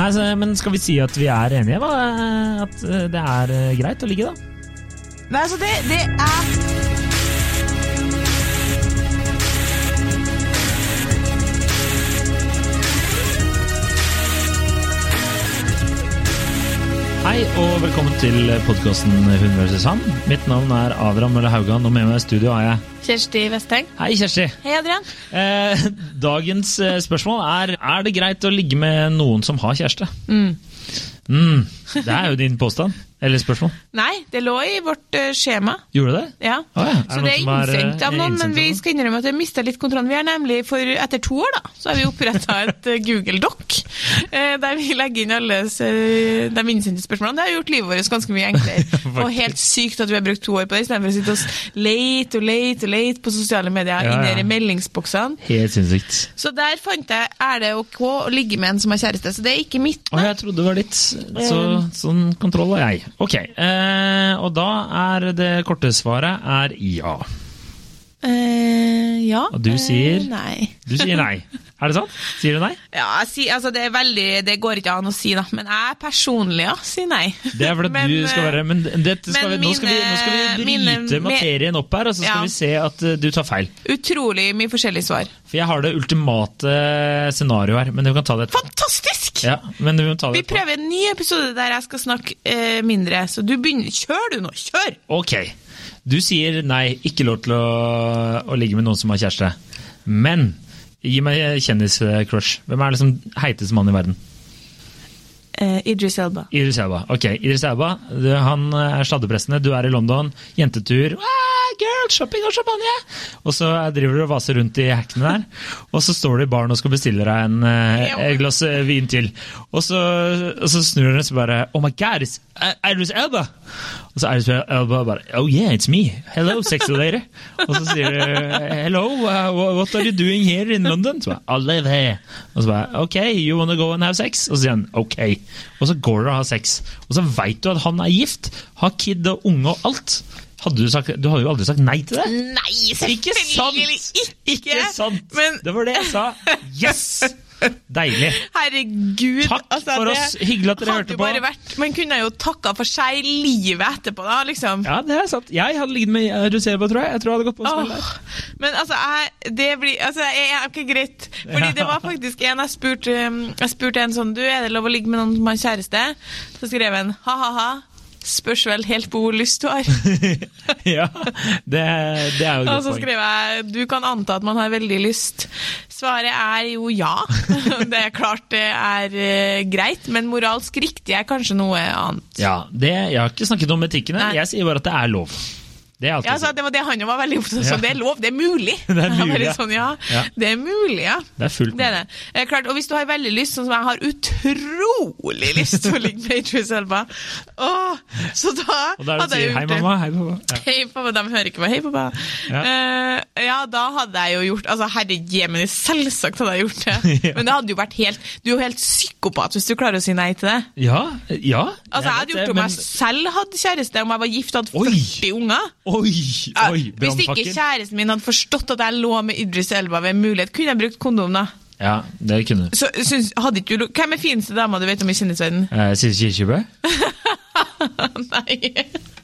Nei, så, Men skal vi si at vi er enige? Hva? At eh, det er eh, greit å ligge, da? Nei, altså, det, det er Hei og velkommen til podkasten Hun vs. han. Mitt navn er Adrian Mølle Haugan, og med meg i studio har jeg Kjersti Vesteng. Hei, Kjersti. Hei, Adrian. Eh, dagens eh, spørsmål er Er det greit å ligge med noen som har kjæreste. Mm. Mm, det er jo din påstand. Eller spørsmål. Nei, det lå i vårt eh, skjema. Gjorde det? Ja. Å ja, er Så det er er, innsendt av eh, noen, men vi skal innrømme at vi mista litt kontrollen. Vi har nemlig, for etter to år, da, så har vi oppretta et eh, Google Doc, der vi legger inn alle de innsendte spørsmålene. Det har gjort livet vårt ganske mye enklere. og helt sykt at vi har brukt to år på det, istedenfor å sitte og lete og lete og lete på sosiale medier Ja, ja. inni meldingsboksene. Helt sinnssykt. Så der fant jeg er det ok å ligge med en som har kjæreste. Så det er ikke mitt. Å, jeg trodde det var ditt. Så, sånn kontroll har jeg. Ok, eh, og da er det korte svaret er ja. Eh, ja. Og du sier? Uh, nei. Du sier nei. Er det sant? Sier du nei? Ja, sier, altså det veldig Det går ikke an å si, da. Men jeg personlig, ja, sier nei. Det er fordi Men, du skal være Men dette skal men vi, nå, skal vi, nå skal vi bryte mine- materien opp her, og så skal Ja. vi se at eh, du tar feil. Utrolig mye forskjellige svar. For jeg har det ultimate scenarioet her, men du kan ta det etterpå. Fantastisk! Ja, men du må ta det Vi prøver en ny episode der jeg skal snakke uh, mindre, så du begynner Kjør du nå! Kjør! Ok. Du sier nei, ikke lov til å, å ligge med noen som har kjæreste. Men gi meg kjendiscrush. Hvem er liksom heiteste mann i verden? Eh, Idris Elba. Idris Elba. Ok, Idris Elba, du, han er sladdepressende, Du er i London, jentetur. Ah, girl, shopping og champagne! Og så driver du og vaser rundt i hackene der. Og så står du i baren og skal bestille deg en, eh, et glass eh, vin til. Og så, og så snur du deg og bare Oh my God, it's uh, Idris Elba! Og så er det så, bare Oh yeah, it's me. Hello, sexy lady. Og så sier du Hello, uh, what are you doing here in London? Så bare, I live here. Og så bare Ok, you wanna go and have sex? Og så sier han ok. Og så går dere og har sex. Og så veit du at han er gift, har kid og unge og alt. Hadde du, sagt, du hadde jo aldri sagt nei til det. Nei, Ikke sant! selvfølgelig ikke! Ikke sant! Men Det var det jeg sa. Yes! Deilig. herregud Takk altså, for oss. Hyggelig at dere hørte på. Vært, man kunne jo takka for seg livet etterpå, da, liksom. Ja, det er sant. Jeg hadde ligget med Ruseba, tror jeg. Jeg tror jeg hadde gått på å spille der. Men altså, jeg, det blir altså, jeg, jeg, Ok, greit. Fordi det var faktisk en jeg spurte um, Jeg spurte en sånn Du, er det lov å ligge med noen som har kjæreste? Så skrev han ha-ha-ha. Spørs vel helt på hvor lyst du har. ja, det, det er jo et Og så skriver skrev jeg du kan anta at man har veldig lyst. Svaret er jo ja. Det er klart det er eh, greit, men moralsk riktig er kanskje noe annet. Ja, det, Jeg har ikke snakket om etikkene. Nei. Jeg sier bare at det er lov. Det Ja, altså, det var det han var veldig opptatt av. Ja. Det er lov, det er mulig. Det er mulig, ja. Sånn, ja. Ja. Det er mulig, ja. Det er fullt Det er det. Eh, klart, og hvis du har veldig lyst, sånn som jeg har utrolig lyst til å ligge med Idris Elba, åh, så da, Og da hadde jeg sier gjort hei, mamma. Hei, pappa. Hei, pappa. De hører ikke meg. Hei, pappa. Eh, ja, da hadde jeg jo gjort Altså, herre jemini, selvsagt hadde jeg gjort det. Men det hadde jo vært helt Du er jo helt psykopat hvis du klarer å si nei til det. Ja, ja. Altså, Jeg hadde gjort det om men- jeg selv hadde kjæreste, om jeg var gift og hadde Oi! 40 unger. Oi, oi, Hvis ikke kjæresten min hadde forstått at jeg lå med Idris Elba ved mulighet, kunne jeg brukt kondom, da. Ja, det kunne du. Så syns, hadde ikke du Hvem er fineste dama du vet om i kjendisverdenen? Eh, Sissel Kirkebø? Nei.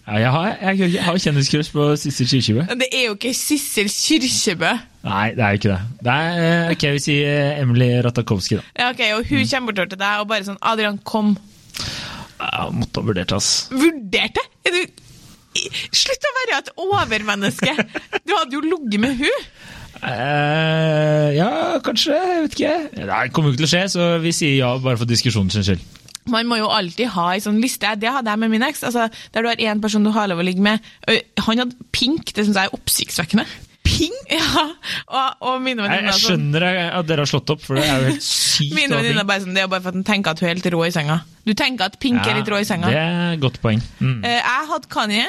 Ja, jeg har, jeg, jeg har kjendiskurs på Sissel Kirkebø. Det er jo ikke Sissel Kirkebø! Nei, det er jo ikke det. Det er, eh, ok, vi sier eh, Emily Ratakowski, da. Ja, ok, Og hun kommer bortover til deg og bare sånn Adrian, kom. Jeg måtte ha vurdert, ass. Vurderte? Er du Slutt å være et overmenneske! Du hadde jo ligget med hun Eh, ja, kanskje. Jeg vet ikke. Det kommer jo ikke til å skje, så vi sier ja bare for diskusjonens skyld. Man må jo alltid ha ei sånn liste. Det hadde jeg med min eks. Altså, der du har én person du har lov å ligge med. Han hadde pink, det syns jeg er oppsiktsvekkende. Pink? Ja, og, og mine venninner jeg sånn skjønner at dere har slått opp, for det er jo helt sykt. å Mine ha venninner pink. bare sånn, Det er bare for at hun tenker at hun er helt rå i senga. Du tenker at Pink er litt rå i senga. Det er et godt poeng. Mm. Eh, jeg hadde Kanye.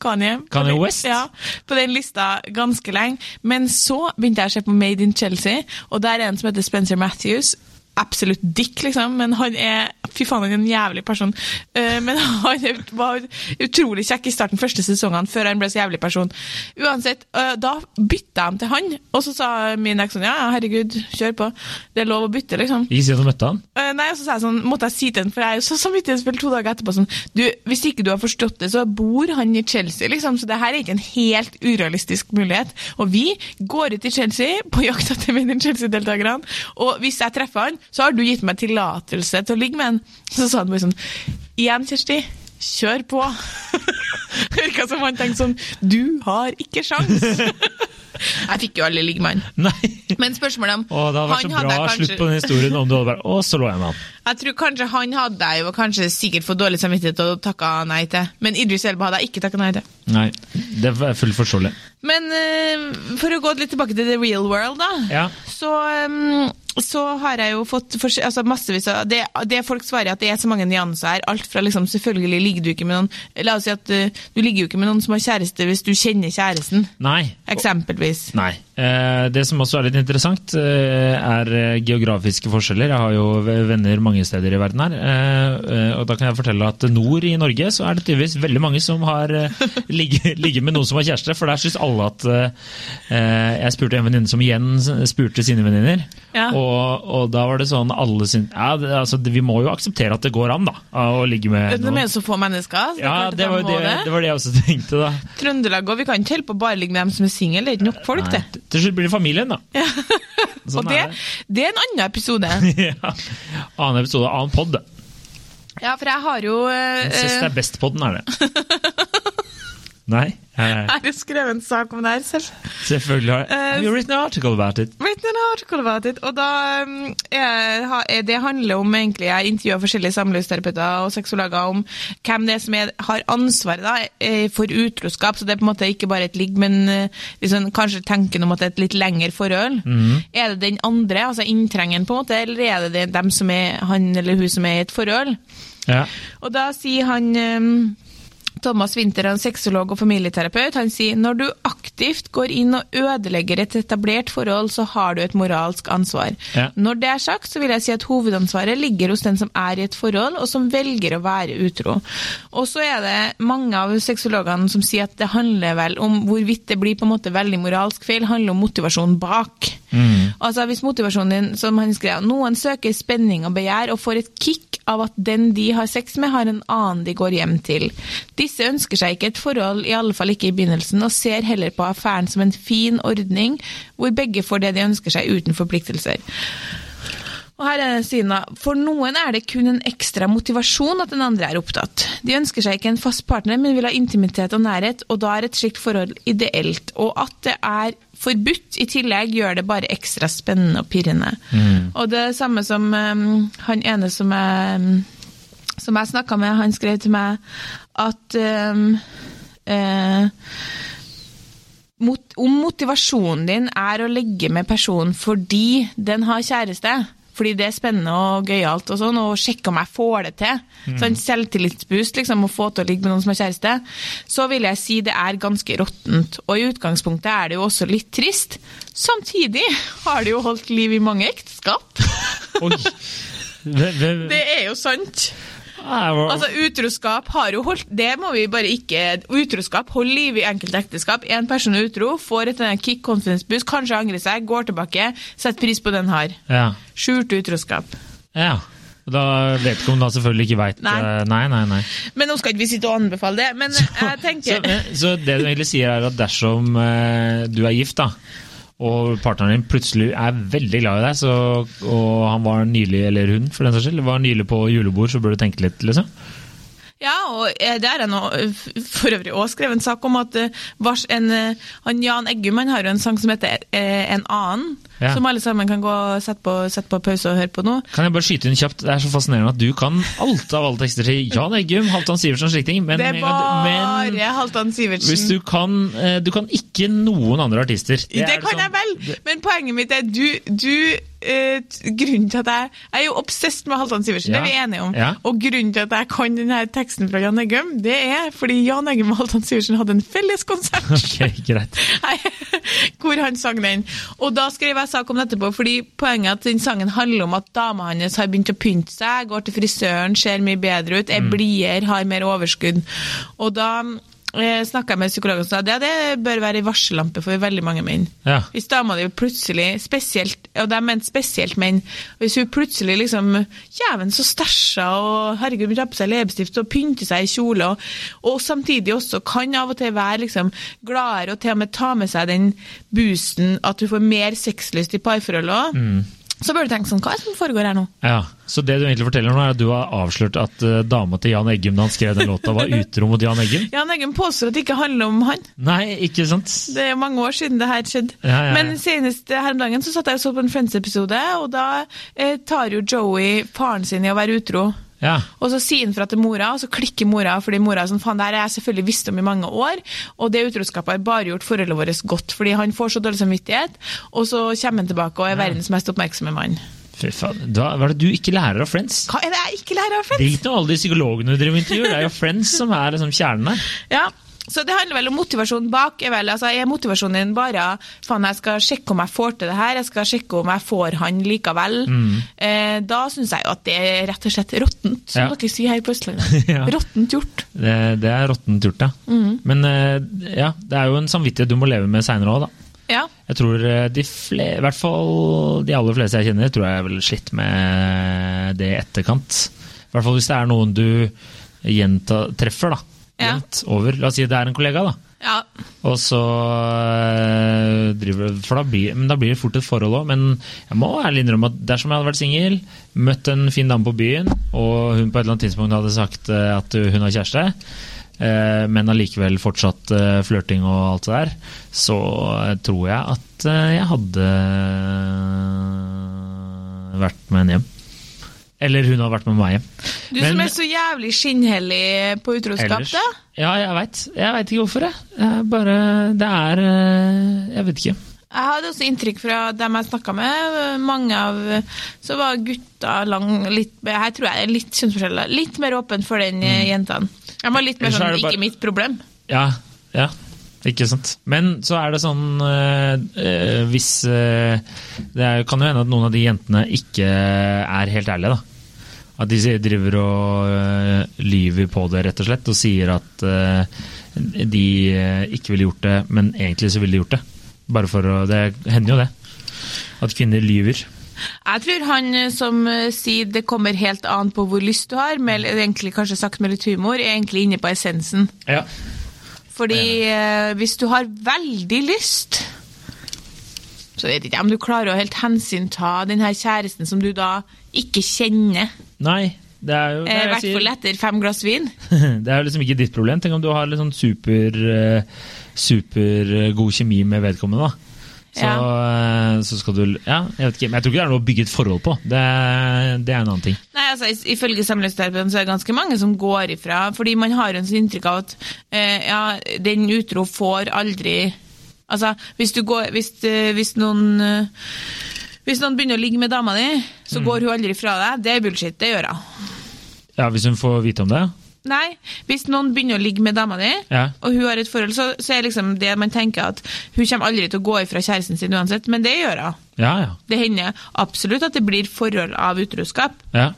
Kanye, på Kanye den- West? Ja, på den lista ganske lenge. Men så begynte jeg å se på Made in Chelsea, og der er en som heter Spencer Matthews. Absolutt dick, liksom, men han er Fy faen, han er en jævlig person. Eh, men han var utrolig kjekk i starten første sesongene, før han ble så jævlig person. Uansett, eh, da bytta ham til han, og så sa min eks sånn ja, herregud, kjør på. Det er lov å bytte, liksom. Ikke si at du møtte han. Eh, Nei, og så sa jeg sånn, måtte jeg si til han, for jeg er jo så samvittighetsfull to dager etterpå sånn, du, hvis ikke du har forstått det, så bor han i Chelsea, liksom, så det her er ikke en helt urealistisk mulighet. Og vi går ut i Chelsea på jakt etter mine Chelsea-deltakerne, og hvis jeg treffer han, så har du gitt meg tillatelse til å ligge med en. Så sa han bare sånn, igjen Kjersti, kjør på. Virka som han tenkte sånn, du har ikke sjans. jeg fikk jo aldri ligge med han. Nei. Men spørsmålet om Åh, det hadde vært så bra kanskje- slutt på den historien om du hadde bare Å, så lå jeg med han. Jeg tror kanskje han hadde jeg jo kanskje sikkert fått dårlig samvittighet og takka nei til. Men Idris Elba hadde jeg ikke takka nei til. Nei, det er fullt forståelig. Men uh, for å gå litt tilbake til the real world, da. Ja. Så, um, så har jeg jo fått altså massevis av det, det folk svarer, at det er så mange nyanser her. Alt fra liksom Selvfølgelig ligger du ikke med noen La oss si at eh, du ligger jo ikke med noen som har kjæreste hvis du kjenner kjæresten. Nei. Eksempelvis. Nei. Eh, Det som også er litt interessant, eh, er geografiske forskjeller. Jeg har jo venner mange steder i verden her. Og da kan jeg fortelle at nord i Norge så er det tydeligvis veldig mange som har ligget ligget med noen som har kjæreste, for der syns alle at Jeg spurte en venninne som igjen spurte sine venninner, Ja. og, og da var det sånn alle sin, Ja, det, altså, det- vi må jo akseptere at det går an, da, å ligge med noen. jo så få mennesker. så det Ja, det var det, det var det jeg også tenkte, da. Trøndelag òg, vi kan ikke holde på bare ligge med dem som er single, det er ikke nok folk, Nei, det. Til slutt blir det familien, da. Sånn og det, er det. det er en annen episode. ja. Annen episode, annen pod. Ja, for jeg har jo eh, Sist eh, er best-podden, er det. Nei? eh, Jeg har jo skrevet en sak om det her selv. Selvfølgelig har jeg Eh, Have you written an article about it? Written an article about it. Og da um, er, er det handler om egentlig Jeg intervjuer forskjellige samlivsterapeuter og sexologer om hvem det er som er, har ansvaret da, eh, for utroskap. Så det er på en måte ikke bare et ligg, men hvis liksom, kanskje tanken om at det er et litt lengre forhold. Er det den andre, altså inntrengeren, på en måte, eller er det det- dem som er han eller hun som er i et forhold? Ja. Og da sier han um, Thomas Winther, en sexolog og familieterapeut, han sier når du aktivt går inn og ødelegger et etablert forhold, så har du et moralsk ansvar. Ja. Når det er sagt, så vil jeg si at hovedansvaret ligger hos den som er i et forhold, og som velger å være utro. Og så er det mange av sexologene som sier at det handler vel om hvorvidt det blir på en måte veldig moralsk feil, handler om motivasjonen bak. Altså Hvis motivasjonen din, som han skrev, noen søker spenning og begjær og får et kick av at den de har sex med, har en annen de går hjem til. Disse ønsker seg ikke et forhold, i alle fall ikke i begynnelsen, og ser heller på affæren som en fin ordning, hvor begge får det de ønsker seg uten forpliktelser. Og her er siden da, For noen er det kun en ekstra motivasjon at den andre er opptatt. De ønsker seg ikke en fast partner, men vil ha intimitet og nærhet, og da er et slikt forhold ideelt. Og at det er forbudt i tillegg, gjør det bare ekstra spennende og pirrende. Og det samme som um, han ene som jeg, som jeg snakka med, han skrev til meg at um, uh, mot, om motivasjonen din er å ligge med personen fordi den har kjæreste, fordi det er spennende og gøyalt og sånn, og sjekke om jeg får det til, sånn selvtillitsboost, liksom, å få til å ligge med noen som er kjæreste, så vil jeg si det er ganske råttent. Og i utgangspunktet er det jo også litt trist. Samtidig har det jo holdt liv i mange ekteskap. Oi. Det, det, Det er jo sant. Altså, utroskap har jo holdt Det må vi bare ikke Utroskap holder liv i enkelte ekteskap. En person er utro, får et kick confidence boost, kanskje angrer seg, går tilbake, setter pris på den har. ja. Skjult utroskap. ja. Da vet ikke om da selvfølgelig ikke veit Nei. nei, nei. nei. Men nå skal ikke vi sitte og anbefale det, men jeg Så, men- så det du egentlig sier er at dersom eh, du er gift, da, og partneren din plutselig er veldig glad i deg, så, og han var nylig, eller hun for den saks skyld, var nylig på julebord, så bør du tenke litt, liksom? Ja, og eh, det er jeg eh, for øvrig også skrevet en sak om at eh, en, han Jan Eggum han har jo en sang som heter En annen, Ja. som alle sammen kan gå og sette på, sette på pause og høre på nå. Kan jeg bare skyte inn kjapt? Det er så fascinerende at du kan alt av alle tekster til Jan Eggum, Halvdan Sivertsen og slike ting, men, Det er du- men bare Halvdan Sivertsen. hvis du kan Du kan ikke noen andre artister. Det, det kan sånn- jeg vel, men poenget mitt er du, du grunnen til at jeg Jeg er jo obsesst med Halvdan Sivertsen, Ja. det er vi enige om. Ja. Og grunnen til at jeg kan denne teksten fra Jan Eggum, det er fordi Jan Eggum og Halvdan Sivertsen hadde en felles konsert. Ok, greit. Hvor han sang den. Og da skrev jeg sak om det etterpå, fordi poenget er at den sangen handler om at dama hans har begynt å pynte seg, går til frisøren, ser mye bedre ut, er blidere, har mer overskudd. Og da eh, snakka jeg med psykologen og sa ja, det bør være varsellampe for veldig mange menn. Ja. Hvis dama di plutselig, spesielt, og det er ment spesielt menn, hvis hun plutselig liksom Jæven, så stæsja og herregud, hun tar på seg leppestift og pynter seg i kjole, og, og samtidig også kan av og til være liksom gladere og til og med ta med seg den boosten at hun får mer sexlyst i parforholdet òg. Så bør du tenke sånn, hva er det som foregår her nå? Ja, Så det du egentlig forteller nå, er at du har avslørt at uh, dama til Jan Eggum da han skrev den låta, var utro mot Jan Eggum? Jan Eggum påstår at det ikke handler om han. Nei, ikke sant? Det er mange år siden det her skjedde. Ja, ja, ja. Men senest her om dagen så satt jeg og så på en Friends-episode, og da eh, tar jo Joey faren sin i å være utro. Ja. Og så sier han fra til mora, og så klikker mora, fordi mora er sånn, faen, det her har jeg selvfølgelig visst om i mange år, og det utroskapet har bare gjort forholdet vårt godt, fordi han får så dårlig samvittighet, og så kommer han tilbake og er verdens mest oppmerksomme mann. Fy faen. Hva er det du ikke lærer av Friends? Hva er det jeg ikke lærer av Friends? Drit noe alle de psykologene du driver med intervjuer, det er jo Friends som er liksom kjernen her. Ja, så det handler vel om motivasjonen bak. Er vel, altså, er motivasjonen din bare faen, jeg skal sjekke om jeg får til det her, jeg skal sjekke om jeg får han likevel. Eh, da syns jeg jo at det er rett og slett råttent, som Ja. dere sier her på Østlandet. Ja. Råttent gjort. Det, det er råttent gjort, ja. Men eh, ja, det er jo en samvittighet du må leve med seinere òg, da. Ja. Jeg tror eh, de fle i hvert fall de aller fleste jeg kjenner, tror jeg ville slitt med det i etterkant. I hvert fall hvis det er noen du gjenta, treffer, da. Jevnt over. La oss si det er en kollega, da. ja. Og så øh, driver For da blir, men da blir det fort et forhold òg. Men jeg må ærlig innrømme at dersom jeg hadde vært singel, møtt en fin dame på byen, og hun på et eller annet tidspunkt hadde sagt øh, at hun har kjæreste, øh, men allikevel fortsatt flørting og alt det der, så tror jeg at jeg hadde vært med henne hjem. Eller hun har vært med meg hjem. Du Men- som er så jævlig skinnhellig på utroskap, da. Ja, jeg veit. Jeg veit ikke hvorfor, jeg. jeg. Bare Det er øh, Jeg vet ikke. Jeg hadde også inntrykk fra dem jeg snakka med. Mange av Så var gutta lang, litt Her tror jeg det er litt kjønnsforskjeller. Litt mer åpen for den mm. jentene. De var litt mer er sånn bare- Ikke mitt problem. Ja, ja. Ikke sant. Men så er det sånn øh, Hvis øh, Det kan jo hende at noen av de jentene ikke er helt ærlige, da. At de driver og øh, lyver på det, rett og slett, og sier at øh, de øh, ikke ville gjort det, men egentlig så ville de gjort det. Bare for å Det hender jo det. At kvinner lyver. Jeg tror han eh, som eh, sier det kommer helt an på hvor lyst du har, med, egentlig kanskje sagt med litt humor, er egentlig inne på essensen. Ja. Fordi eh, hvis du har veldig lyst, så vet jeg ikke om du klarer å helt hensynta den her kjæresten som du da ikke kjenner. Nei, det er jo det Eh, I jeg hvert fall etter fem glass vin. Det er jo liksom ikke ditt problem. Tenk om du har litt sånn super, eh, super eh, god kjemi med vedkommende, da. Så, ja. så skal du Ja, jeg vet ikke. Men jeg tror ikke det er noe å bygge et forhold på. Det, det er en annen ting. Nei, altså, Ifølge samlivsterapeuten så er det ganske mange som går ifra, fordi man har en sånn inntrykk av at eh, ja, den utro får aldri Altså, hvis, du går, hvis, eh, hvis noen eh, hvis noen begynner å ligge med dama di, så Mm. går hun aldri fra deg. Det er bullshit. Det gjør hun. Ja, Hvis hun får vite om det? Nei, hvis noen begynner å ligge med dama di, Ja. og hun har et forhold, så, så er liksom det man tenker at hun kommer aldri til å gå ifra kjæresten sin uansett, men det gjør hun. Ja, ja. Det hender absolutt at det blir forhold av utroskap. ja.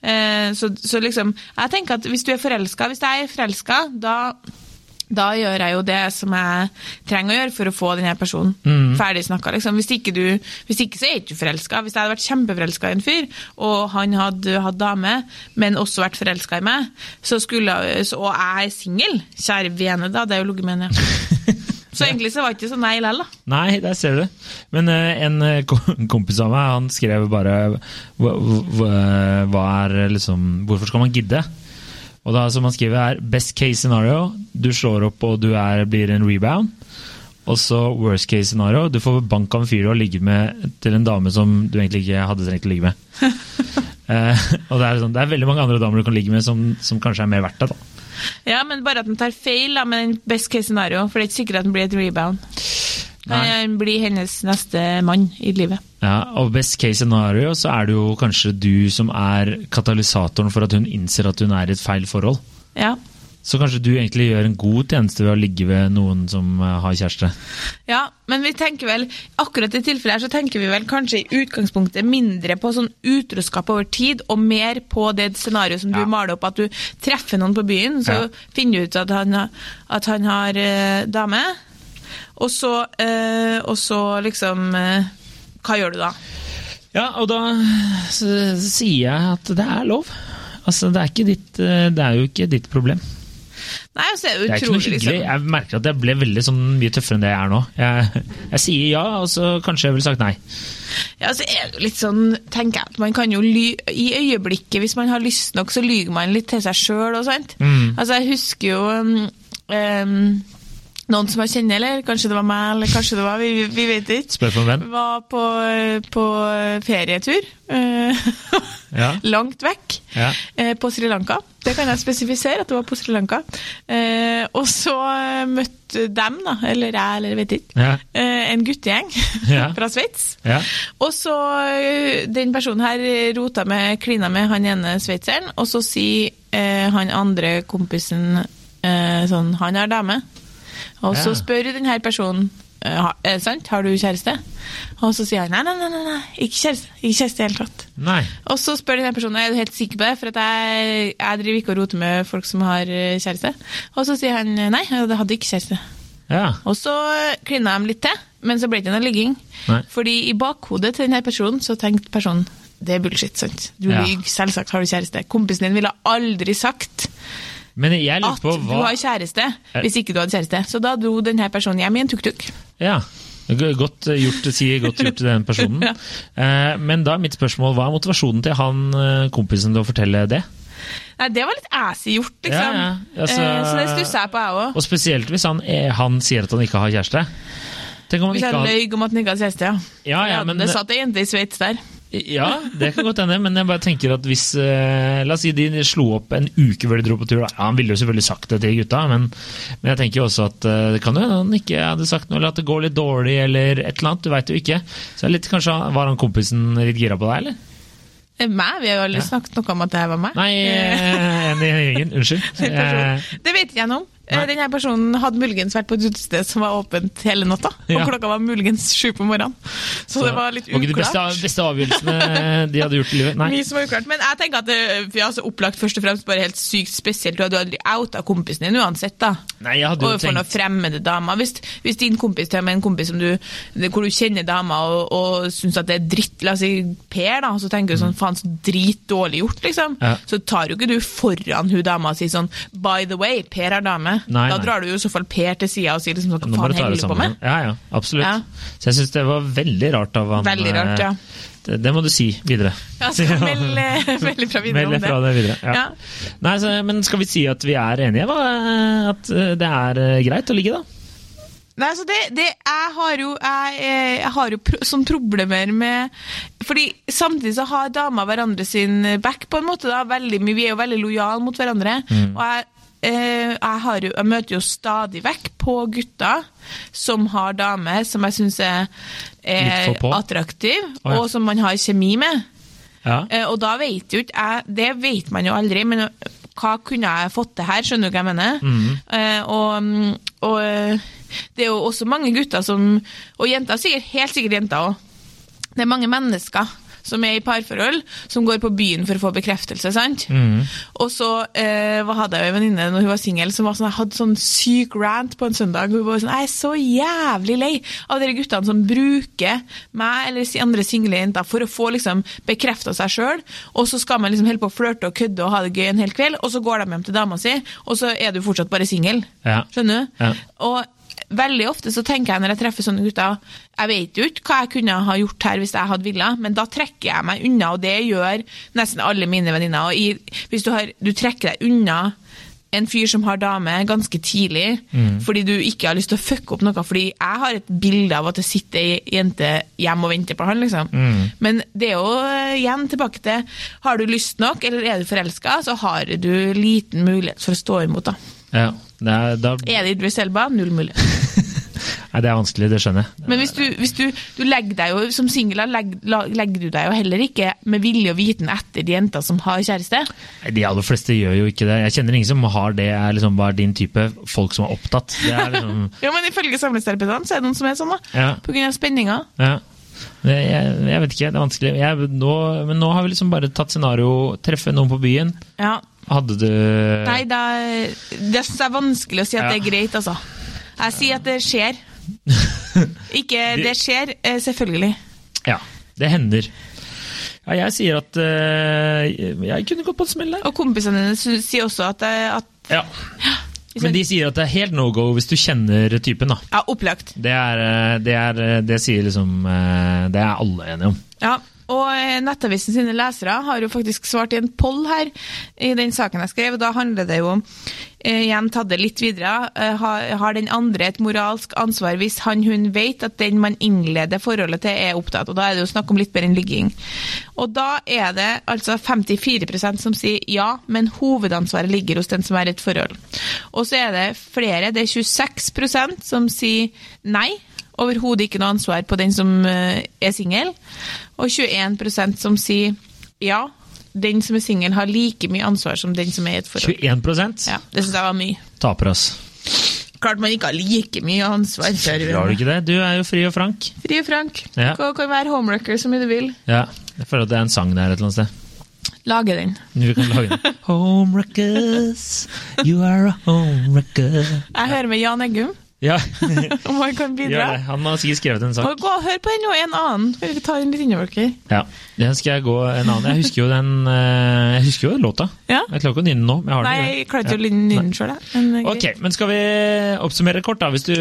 Eh, så, så liksom, jeg tenker at hvis du er forelska, hvis jeg er forelska, da, da gjør jeg jo det som jeg trenger å gjøre for å få denne personen Mm. ferdig snakka. Liksom. Hvis, ikke du, hvis ikke så er ikke du forelska. Hvis jeg hadde vært kjempeforelska i en fyr, og han hadde hatt dame, men også vært forelska i meg, så skulle, så, og jeg er singel, kjære vene, da det er jo ligget med henne. Så egentlig så var det ikke så nei likevel, da. Nei, der ser du. Men eh, en eh, kompis av meg han skrev bare hva, hva er liksom Hvorfor skal man gidde? Og da som han skriver er Best case scenario, du slår opp og du er, blir en rebound. Og så worst case scenario, du får bank av en fyr du har ligget med til en dame som du egentlig ikke hadde trengt å ligge med. Eh, og det er, sånn, det er veldig mange andre damer du kan ligge med som, som kanskje er mer verdt det. da. Ja, men bare at de tar feil da, med den best case scenario, for det er ikke sikkert at den blir et rebound. Han blir hennes neste mann i livet. Ja, og best case scenario så er det jo kanskje du som er katalysatoren for at hun innser at hun er i et feil forhold. Ja. Så kanskje du egentlig gjør en god tjeneste ved å ligge ved noen som eh, har kjæreste. Ja, men vi tenker vel, akkurat i tilfellet her så tenker vi vel kanskje i utgangspunktet mindre på sånn utroskap over tid, og mer på det scenarioet som du Ja. maler opp, at du treffer noen på byen, så Ja. finner du ut at han, at han har eh, dame, og så, eh, og så liksom eh, Hva gjør du da? Ja, og da sier jeg at det er lov. Altså, det er, ikke ditt, eh, det er jo ikke ditt problem. Nei, altså, det er Det er ikke noe hyggelig. liksom. Jeg merker at jeg ble veldig sånn mye tøffere enn det jeg er nå. Jeg, jeg sier ja, og så kanskje jeg ville sagt nei. Ja, så er det litt sånn, tenker jeg, at man kan jo ly I øyeblikket, hvis man har lyst nok, så lyver man litt til seg sjøl og sånt. Mm. Altså, jeg husker jo um, um, noen som jeg kjenner, eller kanskje det var meg, eller kanskje det var, vi, vi vet ikke. Spør for en venn. Var på, på ferietur. eh, Ja. Langt vekk. Ja. eh, På Sri Lanka. Det kan jeg spesifisere, at det var på Sri Lanka. Eh, og så møtte dem, da, eller jeg, eller jeg vet ikke, Ja. en guttegjeng fra Sveits. Ja. Og så Den personen her rota med, klina med han ene sveitseren, og så sier han andre kompisen sånn Han har dame. Og så spør denne personen eh, «Ha- er det sant, har du kjæreste? Og så sier han nei, nei, nei, nei, ikke kjæreste. Ikke kjæreste i det hele tatt. Nei. Og så spør denne personen er du helt sikker på det, for at jeg, jeg driver ikke og roter med folk som har eh, kjæreste. Og så sier han nei, jeg hadde ikke kjæreste. Ja. Og så klina de litt til, men så ble det ikke noe ligging. Nei. Fordi i bakhodet til denne personen så tenkte personen det er bullshit, sant? Du Ja. lyver, selvsagt har du kjæreste. Kompisen din ville aldri sagt Men jeg lurer at du har kjæreste, hvis ikke du hadde kjæreste. Så da dro denne personen hjem i en tuk-tuk. Ja. Godt gjort, sier godt gjort til den personen. Ja. Eh, Men da er mitt spørsmål, hva er motivasjonen til han eh, kompisen til å fortelle det? Nei, det var litt assy gjort, liksom. Ja, ja. Altså- Eh, så det stussa jeg på, jeg òg. Og spesielt hvis han, eh, han sier at han ikke har kjæreste. Han Hvis jeg løy om at han ikke hadde kjæreste, ja. Ja, ja, men- Det satt ei jente i Sveits der. Ja, det kan godt hende, men jeg bare tenker at hvis eh, La oss si de slo opp en uke før de dro på tur. Da. Ja, han ville jo selvfølgelig sagt det til gutta, men, men jeg tenker jo også at eh, det kan jo hende han ikke hadde sagt noe, eller at det går litt dårlig, eller et eller annet. Du veit jo ikke. Så er litt, kanskje Var han kompisen litt gira på deg, eller? Eh, Meg? Vi har jo aldri Ja. snakket noe om at det her var meg. Nei, eh, en i gjengen. Unnskyld. Eh, Det vet ikke jeg noe om. Eh, Nei. Denne personen hadde muligens vært på et utested som var åpent hele natta. Og klokka var muligens sju på morgenen. Så, det var litt uklart. ikke de beste, beste avgjørelsene de hadde gjort i livet. Nei. Mye som var uklart. Men jeg tenker at det er altså opplagt først og fremst bare helt sykt spesielt. Du hadde aldri outa kompisen din uansett, da. Nei, jeg hadde jo Overfor noen fremmede damer. Hvis, hvis din kompis til med en kompis som du, hvor du kjenner dama og, og syns at det er dritt, la oss si Per, da, så tenker du sånn faen så dritdårlig gjort, liksom. Mm. Ja. Så tar jo ikke du foran hun dama og sier sånn by the way, Per har dame. Nei, da drar du jo i så fall Per til sida og sier liksom sånn, hva faen holder du på med? Ja, ja, absolutt. Ja. Så jeg syns det var veldig rart av han. Veldig rart, ja. eh, Det, det må du si videre. Ja, skal melde, melde fra videre melde om det. fra det videre. Ja. Ja. Nei, så, men skal vi si at vi er enige? Hva? At eh, det er eh, greit å ligge, da? Nei, altså det, det, jeg har jo, jeg, eh, jeg har jo pro, sånn problemer med Fordi samtidig så har damer hverandre sin back, på en måte. da, veldig mye, Vi er jo veldig lojale mot hverandre. Mm. Og jeg, eh, jeg, har jeg møter jo stadig vekk på gutter som har damer som jeg syns er, er attraktive, Å, ja. og som man har kjemi med. Ja. Eh, og da vet jo ikke jeg Det vet man jo aldri, men hva kunne jeg fått til her? Skjønner du hva jeg mener? Mm. Eh, og, mm, og eh, det er jo også mange gutter som Og jenter, sikkert, helt sikkert jenter òg. Det er mange mennesker som er i parforhold, som går på byen for å få bekreftelse. sant? Mm. Og så eh, hadde jeg en venninne når hun var singel, som var sånn, hadde sånn syk rant på en søndag. Hun var sånn, Jeg er så jævlig lei av de guttene som bruker meg eller andre single jenter for å få liksom bekrefta seg sjøl, og så skal man liksom holde på å flørte og kødde og ha det gøy en hel kveld, og så går de hjem til dama si, og så er du fortsatt bare singel. Ja. Skjønner du? Ja. Og veldig ofte så tenker jeg når jeg treffer sånne gutter, jeg vet jo ikke hva jeg kunne ha gjort her hvis jeg hadde villet, men da trekker jeg meg unna, og det gjør nesten alle mine venninner. Og i, hvis du, har, du trekker deg unna en fyr som har dame ganske tidlig, fordi du ikke har lyst til å fucke opp noe, fordi jeg har et bilde av at det sitter ei jente hjemme og venter på han, liksom. Men det er jo eh, igjen tilbake til, har du lyst nok, eller er du forelska, så har du liten mulighet for å stå imot, da. ja. Er, da, Er det Idris Elba? Null mulighet. Nei, det er vanskelig, det skjønner jeg. Men hvis du, hvis du, du legger deg jo som singel, legger, legger du deg jo heller ikke med vilje og viten etter de jenter som har kjæreste. Nei, De aller fleste gjør jo ikke det. Jeg kjenner ingen som har det, er liksom bare din type folk som er opptatt. Det er liksom, Ja, men ifølge samlingsterapeutene så er det noen som er sånn, da. ja, av spenninga. ja. Jeg, jeg vet ikke, det er vanskelig. Jeg, nå, men nå har vi liksom bare tatt scenario, treffe noen på byen. Ja. Hadde du Nei, det, det syns jeg er vanskelig å si at Ja. det er greit, altså. Jeg sier at det skjer. Ikke det skjer, eh, selvfølgelig. Ja, det hender. Ja, jeg sier at eh, jeg kunne gått på en smell der. Og kompisene dine sier også at, at Ja. Men de sier at det er helt no go hvis du kjenner typen, da. Ja, opplagt. Det, er, eh, det, er, eh, det sier liksom eh, Det er alle enige om. Ja, og eh, Nettavisen sine lesere har jo faktisk svart i en poll her i den saken jeg skrev. og Da handler det jo om eh, igjen tatt det litt videre. eh, Har, den andre et moralsk ansvar hvis han hun vet at den man innleder forholdet til, er opptatt? Og Da er det jo snakk om litt mer enn ligging. Og da er det altså 54% som sier ja, men hovedansvaret ligger hos den som er i et forhold. Og så er det flere, det er 26% som sier nei. Overhodet ikke noe ansvar på den som eh, er singel. Og 21% som sier ja, den som er singel har like mye ansvar som den som er i et forhold. 21% Ja, Det syns jeg var mye. taper, ass. Klart man ikke har like mye ansvar. Har du ikke det? Du er jo fri og frank. Fri og frank. Ja. Kan, kan være homewrecker så mye du vil. Ja, Jeg føler at det er en sang der et eller annet sted. Lage den. Vi kan lage den. Homewreckers, you are a homewrecker. Jeg hører med Jan Eggum, Ja, om han kan gjør bidra. det. Han har sikkert skrevet en sak. Og gå og Hør på den og en annen. Vi tar en litt innover? Ja, Den skal jeg gå en annen. Jeg husker jo den eh, Jeg husker jo låta. Ja? Jeg klarer ikke å nynne nå. jeg har Nei, den. jeg klarer ikke å nynne den sjøl, jeg. Men, eh, Ok, men skal vi oppsummere kort, da? Hvis du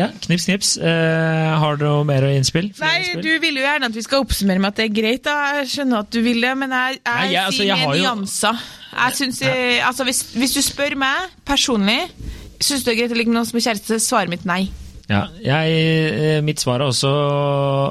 Ja, knips, knips. Eh, har du noe mer å innspill? Nei, innspill? du vil jo gjerne at vi skal oppsummere med at det er greit, da. Jeg skjønner at du vil det, men jeg, jeg, Nei, jeg- altså, sier jeg med nyanser. jo-. Jeg synes, eh, altså, hvis, hvis du spør meg personlig, syns du det er greit å ligge med noen som er kjæreste, svaret mitt nei. Ja, jeg, eh, mitt svar er også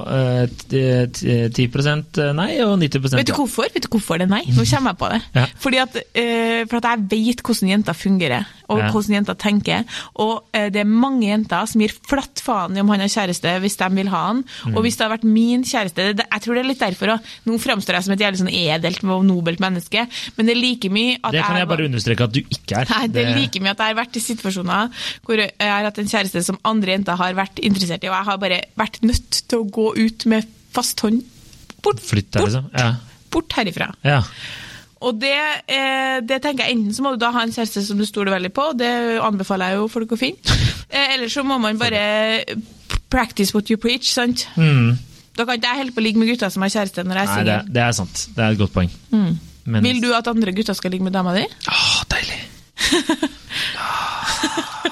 uh, t- 10 nei og 90 Vet du hvorfor? Vet du hvorfor det er nei? Nå kommer jeg på det. Ja. Fordi at, uh, for at jeg vet hvordan jenter fungerer, og Ja. hvordan jenter tenker. Og uh, det er mange jenter som gir flatt faen i om han har kjæreste hvis de vil ha han. Mm. Og hvis det har vært min kjæreste det, Jeg tror det er litt derfor òg. Nå framstår jeg som et jævlig sånn edelt og nobelt menneske, men det er like mye at Det kan jeg jeg bare understreke at du ikke er. Nei, det er like mye at jeg har vært i situasjoner hvor jeg har hatt en kjæreste som andre jenter har vært interessert i, og jeg har bare vært nødt til å gå ut med fast hånd. Bort, bort, liksom. Ja. bort herifra. ja. Og det, eh, det tenker jeg enten så må du da ha en kjæreste som du stoler veldig på, det anbefaler jeg jo folk å finne. Eh, eller så må man bare practice what you preach, sant. Mm. Da kan ikke jeg holde på å ligge med gutter som har kjæreste når jeg er Nei, det, det er sant. Det er et godt poeng. Men Vil du at andre gutter skal ligge med dama di? Åh, deilig.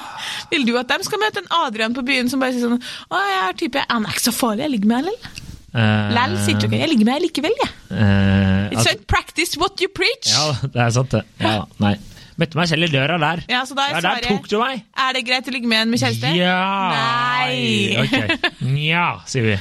Vil du at de skal møte en Adrian på byen som bare sier sånn Å, jeg er type Han er ikke så farlig, jeg ligger med han, eller? Uh, Læl, sier du ikke. Jeg ligger med deg likevel, jeg. Uh, It's altså, practice what you preach. ja, det er sant, det. Ja, nei. Møtte meg selv i døra der. Ja, så da Ja, der tok du meg! Er det greit å ligge med en med kjæreste? Ja! Nei. Ok. Nja, sier vi.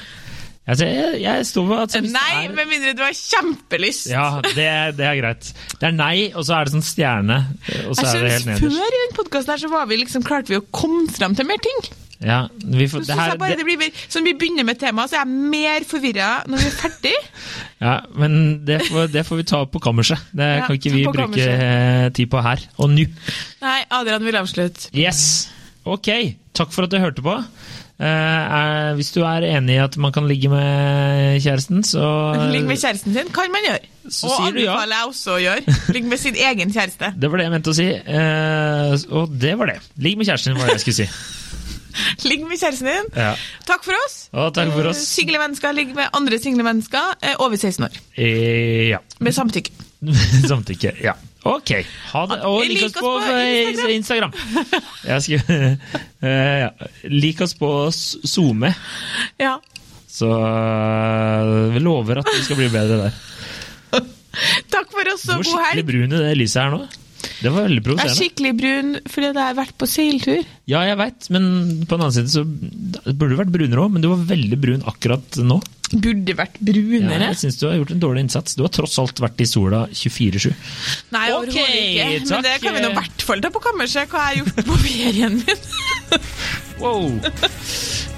Altså, jeg, jeg sto med at Nei, er- med mindre du har kjempelyst. Ja, det, det er greit. Det er nei, og så er det sånn stjerne. Og så Jeg er det helt nederst. Før i den podkasten så var vi liksom, klarte vi å komme fram til mer ting. Ja, vi får, det her, bare det, blir Sånn vi begynner med temaet, så er jeg mer forvirra når vi er ferdig. ja, men det får, det får vi ta på kammerset. Det Ja, kan ikke vi bruke kammerset. eh, tid på her og nå. Nei, Adrian vil avslutte. Yes! Ok, takk for at du hørte på. Eh, er, hvis du er enig i at man kan ligge med kjæresten, så Ligge med kjæresten sin kan man gjøre. Så og du ja. anbefaler jeg også å gjøre. Ligge med sin egen kjæreste. Det var det jeg mente å si. Eh, og det var det. Ligg med kjæresten din, var det jeg skulle si. Ligg med kjæresten din. Ja. Takk for oss. Og takk for oss. Eh, Single mennesker ligger med andre single mennesker over 16 år. Eh, ja. Med samtykke. Samtykke. Ja. Ok. Ha det. Og lik oss på på Instagram. Eh, ja. Lik oss på SoMe, Ja. så eh, vi lover at vi skal bli bedre der. Takk for oss og god skikkelig helg. brun i det lyset her nå. Det var veldig Jeg er skikkelig brun fordi jeg har vært på seiltur. Ja, jeg veit, men på den annen side så burde du vært brunere òg, men du var veldig brun akkurat nå. Burde vært Ja, brunere. jeg syns du har gjort en dårlig innsats. Du har tross alt vært i sola 24-7. Nei, okay, overhodet ikke. takk. Men det kan vi nå i hvert fall ta på kammerset, hva jeg har gjort på ferien min. Wow!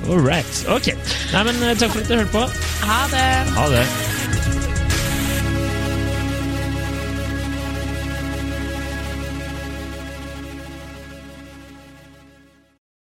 All right. Ok. Nei, men eh, takk for at du hørte på. Ha det! Ha det.